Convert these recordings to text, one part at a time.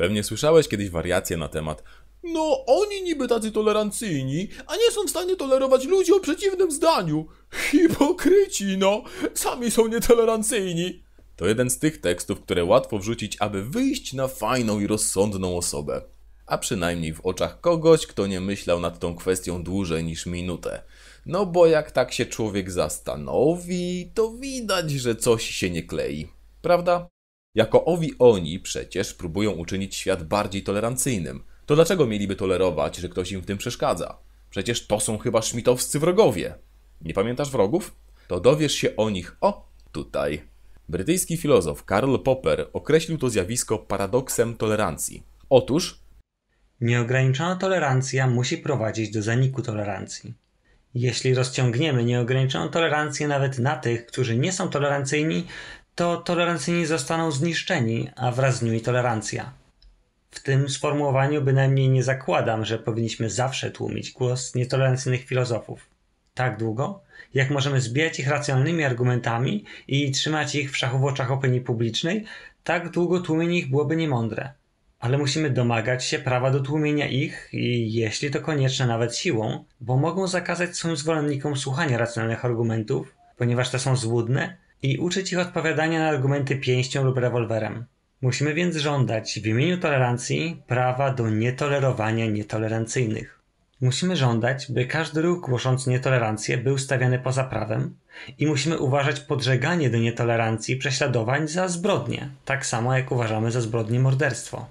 Pewnie słyszałeś kiedyś wariację na temat No, oni niby tacy tolerancyjni, a nie są w stanie tolerować ludzi o przeciwnym zdaniu. Hipokryci, no! Sami są nietolerancyjni. To jeden z tych tekstów, które łatwo wrzucić, aby wyjść na fajną i rozsądną osobę. A przynajmniej w oczach kogoś, kto nie myślał nad tą kwestią dłużej niż minutę. No bo jak tak się człowiek zastanowi, to widać, że coś się nie klei. Prawda? Jako owi oni przecież próbują uczynić świat bardziej tolerancyjnym. To dlaczego mieliby tolerować, że ktoś im w tym przeszkadza? Przecież to są chyba szmitowscy wrogowie. Nie pamiętasz wrogów? To dowiesz się o nich o tutaj. Brytyjski filozof Karl Popper określił to zjawisko paradoksem tolerancji. Otóż Nieograniczona tolerancja musi prowadzić do zaniku tolerancji. Jeśli rozciągniemy nieograniczoną tolerancję nawet na tych, którzy nie są tolerancyjni, to tolerancyjni zostaną zniszczeni, a wraz z nimi tolerancja. W tym sformułowaniu bynajmniej nie zakładam, że powinniśmy zawsze tłumić głos nietolerancyjnych filozofów. Tak długo, jak możemy zbijać ich racjonalnymi argumentami i trzymać ich w szachu w oczach opinii publicznej, tak długo tłumienie ich byłoby niemądre. Ale musimy domagać się prawa do tłumienia ich i jeśli to konieczne nawet siłą, bo mogą zakazać swoim zwolennikom słuchania racjonalnych argumentów, ponieważ te są złudne i uczyć ich odpowiadania na argumenty pięścią lub rewolwerem. Musimy więc żądać w imieniu tolerancji prawa do nietolerowania nietolerancyjnych. Musimy żądać, by każdy ruch głoszący nietolerancję był stawiany poza prawem i musimy uważać podżeganie do nietolerancji prześladowań za zbrodnie, tak samo jak uważamy za zbrodnie morderstwo.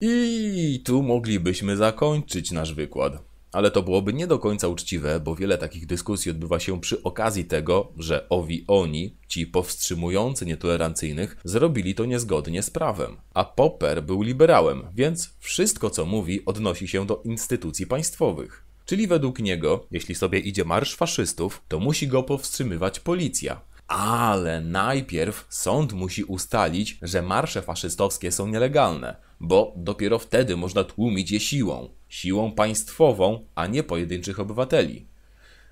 I tu moglibyśmy zakończyć nasz wykład. Ale to byłoby nie do końca uczciwe, bo wiele takich dyskusji odbywa się przy okazji tego, że owi oni, ci powstrzymujący nietolerancyjnych, zrobili to niezgodnie z prawem. A Popper był liberałem, więc wszystko co mówi odnosi się do instytucji państwowych. Czyli według niego, jeśli sobie idzie marsz faszystów, to musi go powstrzymywać policja. Ale najpierw sąd musi ustalić, że marsze faszystowskie są nielegalne, bo dopiero wtedy można tłumić je siłą. Siłą państwową, a nie pojedynczych obywateli.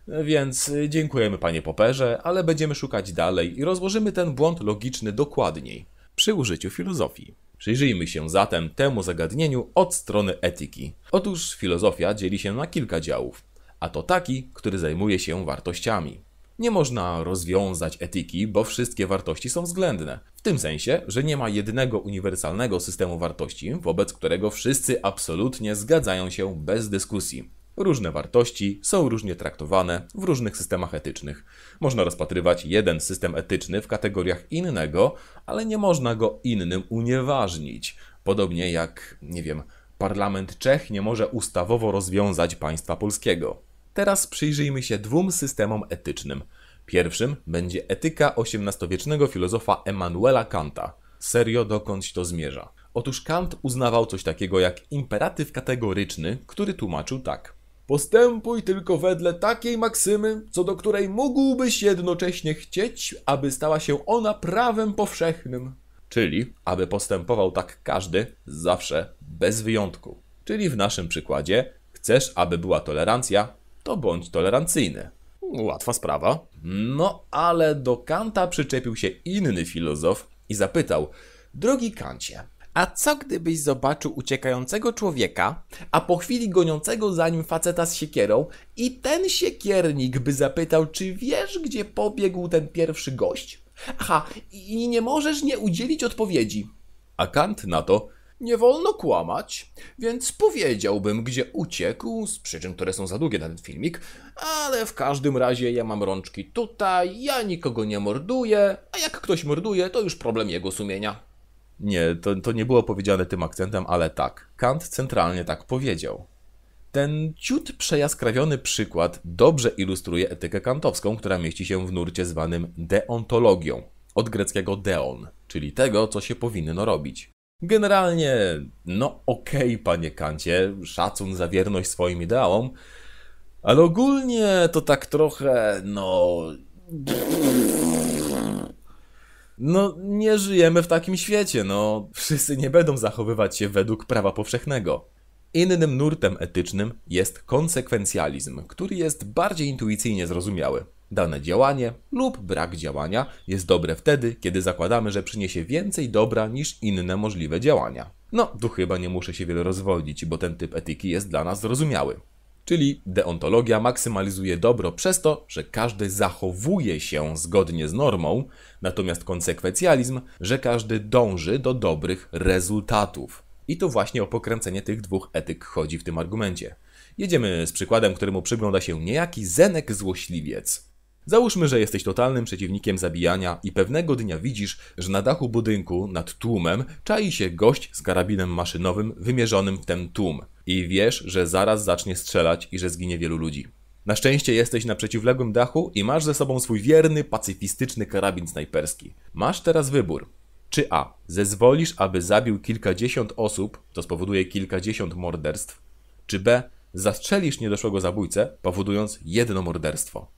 Więc dziękujemy panie Poperze, ale będziemy szukać dalej i rozłożymy ten błąd logiczny dokładniej przy użyciu filozofii. Przyjrzyjmy się zatem temu zagadnieniu od strony etyki. Otóż filozofia dzieli się na kilka działów, a to taki, który zajmuje się wartościami. Nie można rozwiązać etyki, bo wszystkie wartości są względne. W tym sensie, że nie ma jednego uniwersalnego systemu wartości, wobec którego wszyscy absolutnie zgadzają się bez dyskusji. Różne wartości są różnie traktowane w różnych systemach etycznych. Można rozpatrywać jeden system etyczny w kategoriach innego, ale nie można go innym unieważnić. Podobnie jak, nie wiem, parlament Czech nie może ustawowo rozwiązać państwa polskiego. Teraz przyjrzyjmy się dwóm systemom etycznym. Pierwszym będzie etyka XVIII-wiecznego filozofa Emanuela Kanta. Serio, dokądś to zmierza? Otóż Kant uznawał coś takiego jak imperatyw kategoryczny, który tłumaczył tak. Postępuj tylko wedle takiej maksymy, co do której mógłbyś jednocześnie chcieć, aby stała się ona prawem powszechnym. Czyli, aby postępował tak każdy, zawsze, bez wyjątku. Czyli w naszym przykładzie, chcesz, aby była tolerancja, to bądź tolerancyjny. Łatwa sprawa. No, ale do Kanta przyczepił się inny filozof i zapytał: Drogi Kancie, a co gdybyś zobaczył uciekającego człowieka, a po chwili goniącego za nim faceta z siekierą i ten siekiernik by zapytał, czy wiesz, gdzie pobiegł ten pierwszy gość? Aha, i nie możesz nie udzielić odpowiedzi. A Kant na to, nie wolno kłamać, więc powiedziałbym, gdzie uciekł, z przyczyn, które są za długie na ten filmik, ale w każdym razie ja mam rączki tutaj, ja nikogo nie morduję, a jak ktoś morduje, to już problem jego sumienia. Nie, to, to nie było powiedziane tym akcentem, ale tak. Kant centralnie tak powiedział. Ten ciut przejaskrawiony przykład dobrze ilustruje etykę kantowską, która mieści się w nurcie zwanym deontologią, od greckiego deon, czyli tego, co się powinno robić. Generalnie, no okej, okay, panie Kancie, szacun za wierność swoim ideałom, ale ogólnie to tak trochę, no. No, nie żyjemy w takim świecie, no. Wszyscy nie będą zachowywać się według prawa powszechnego. Innym nurtem etycznym jest konsekwencjalizm, który jest bardziej intuicyjnie zrozumiały. Dane działanie lub brak działania jest dobre wtedy, kiedy zakładamy, że przyniesie więcej dobra niż inne możliwe działania. No, tu chyba nie muszę się wiele rozwodzić, bo ten typ etyki jest dla nas zrozumiały. Czyli deontologia maksymalizuje dobro przez to, że każdy zachowuje się zgodnie z normą, natomiast konsekwencjalizm, że każdy dąży do dobrych rezultatów. I to właśnie o pokręcenie tych dwóch etyk chodzi w tym argumencie. Jedziemy z przykładem, któremu przygląda się niejaki Zenek Złośliwiec. Załóżmy, że jesteś totalnym przeciwnikiem zabijania i pewnego dnia widzisz, że na dachu budynku nad tłumem czai się gość z karabinem maszynowym wymierzonym w ten tłum. I wiesz, że zaraz zacznie strzelać i że zginie wielu ludzi. Na szczęście jesteś na przeciwległym dachu i masz ze sobą swój wierny, pacyfistyczny karabin snajperski. Masz teraz wybór. Czy A. Zezwolisz, aby zabił kilkadziesiąt osób, to spowoduje kilkadziesiąt morderstw, czy B. Zastrzelisz niedoszłego zabójcę, powodując jedno morderstwo.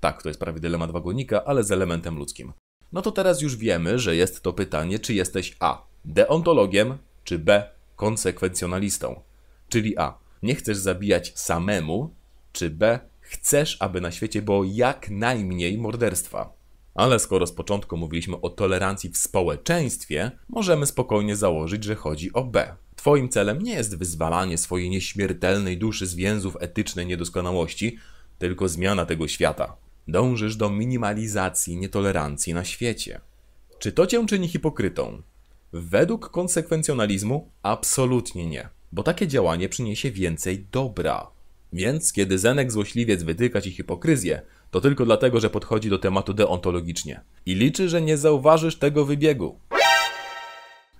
Tak, to jest prawie dylemat wagonika, ale z elementem ludzkim. No to teraz już wiemy, że jest to pytanie, czy jesteś A. Deontologiem, czy B. Konsekwencjonalistą. Czyli A. Nie chcesz zabijać samemu, czy B. Chcesz, aby na świecie było jak najmniej morderstwa. Ale skoro z początku mówiliśmy o tolerancji w społeczeństwie, możemy spokojnie założyć, że chodzi o B. Twoim celem nie jest wyzwalanie swojej nieśmiertelnej duszy z więzów etycznej niedoskonałości, tylko zmiana tego świata. Dążysz do minimalizacji nietolerancji na świecie. Czy to cię czyni hipokrytą? Według konsekwencjonalizmu absolutnie nie, bo takie działanie przyniesie więcej dobra. Więc kiedy Zenek złośliwiec wytyka ci hipokryzję, to tylko dlatego, że podchodzi do tematu deontologicznie i liczy, że nie zauważysz tego wybiegu.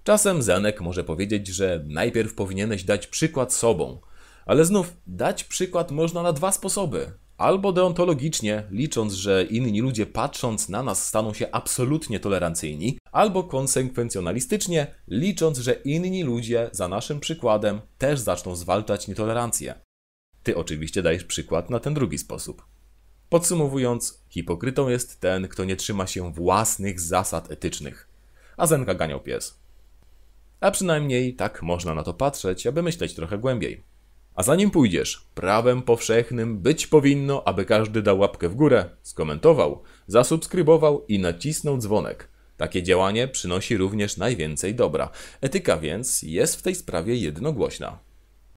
Czasem Zenek może powiedzieć, że najpierw powinieneś dać przykład sobą, ale znów dać przykład można na dwa sposoby. Albo deontologicznie, licząc, że inni ludzie patrząc na nas staną się absolutnie tolerancyjni, albo konsekwencjonalistycznie, licząc, że inni ludzie za naszym przykładem też zaczną zwalczać nietolerancję. Ty oczywiście dajesz przykład na ten drugi sposób. Podsumowując, hipokrytą jest ten, kto nie trzyma się własnych zasad etycznych. A Zenka ganiał pies. A przynajmniej tak można na to patrzeć, aby myśleć trochę głębiej. A zanim pójdziesz, prawem powszechnym być powinno, aby każdy dał łapkę w górę, skomentował, zasubskrybował i nacisnął dzwonek. Takie działanie przynosi również najwięcej dobra. Etyka więc jest w tej sprawie jednogłośna.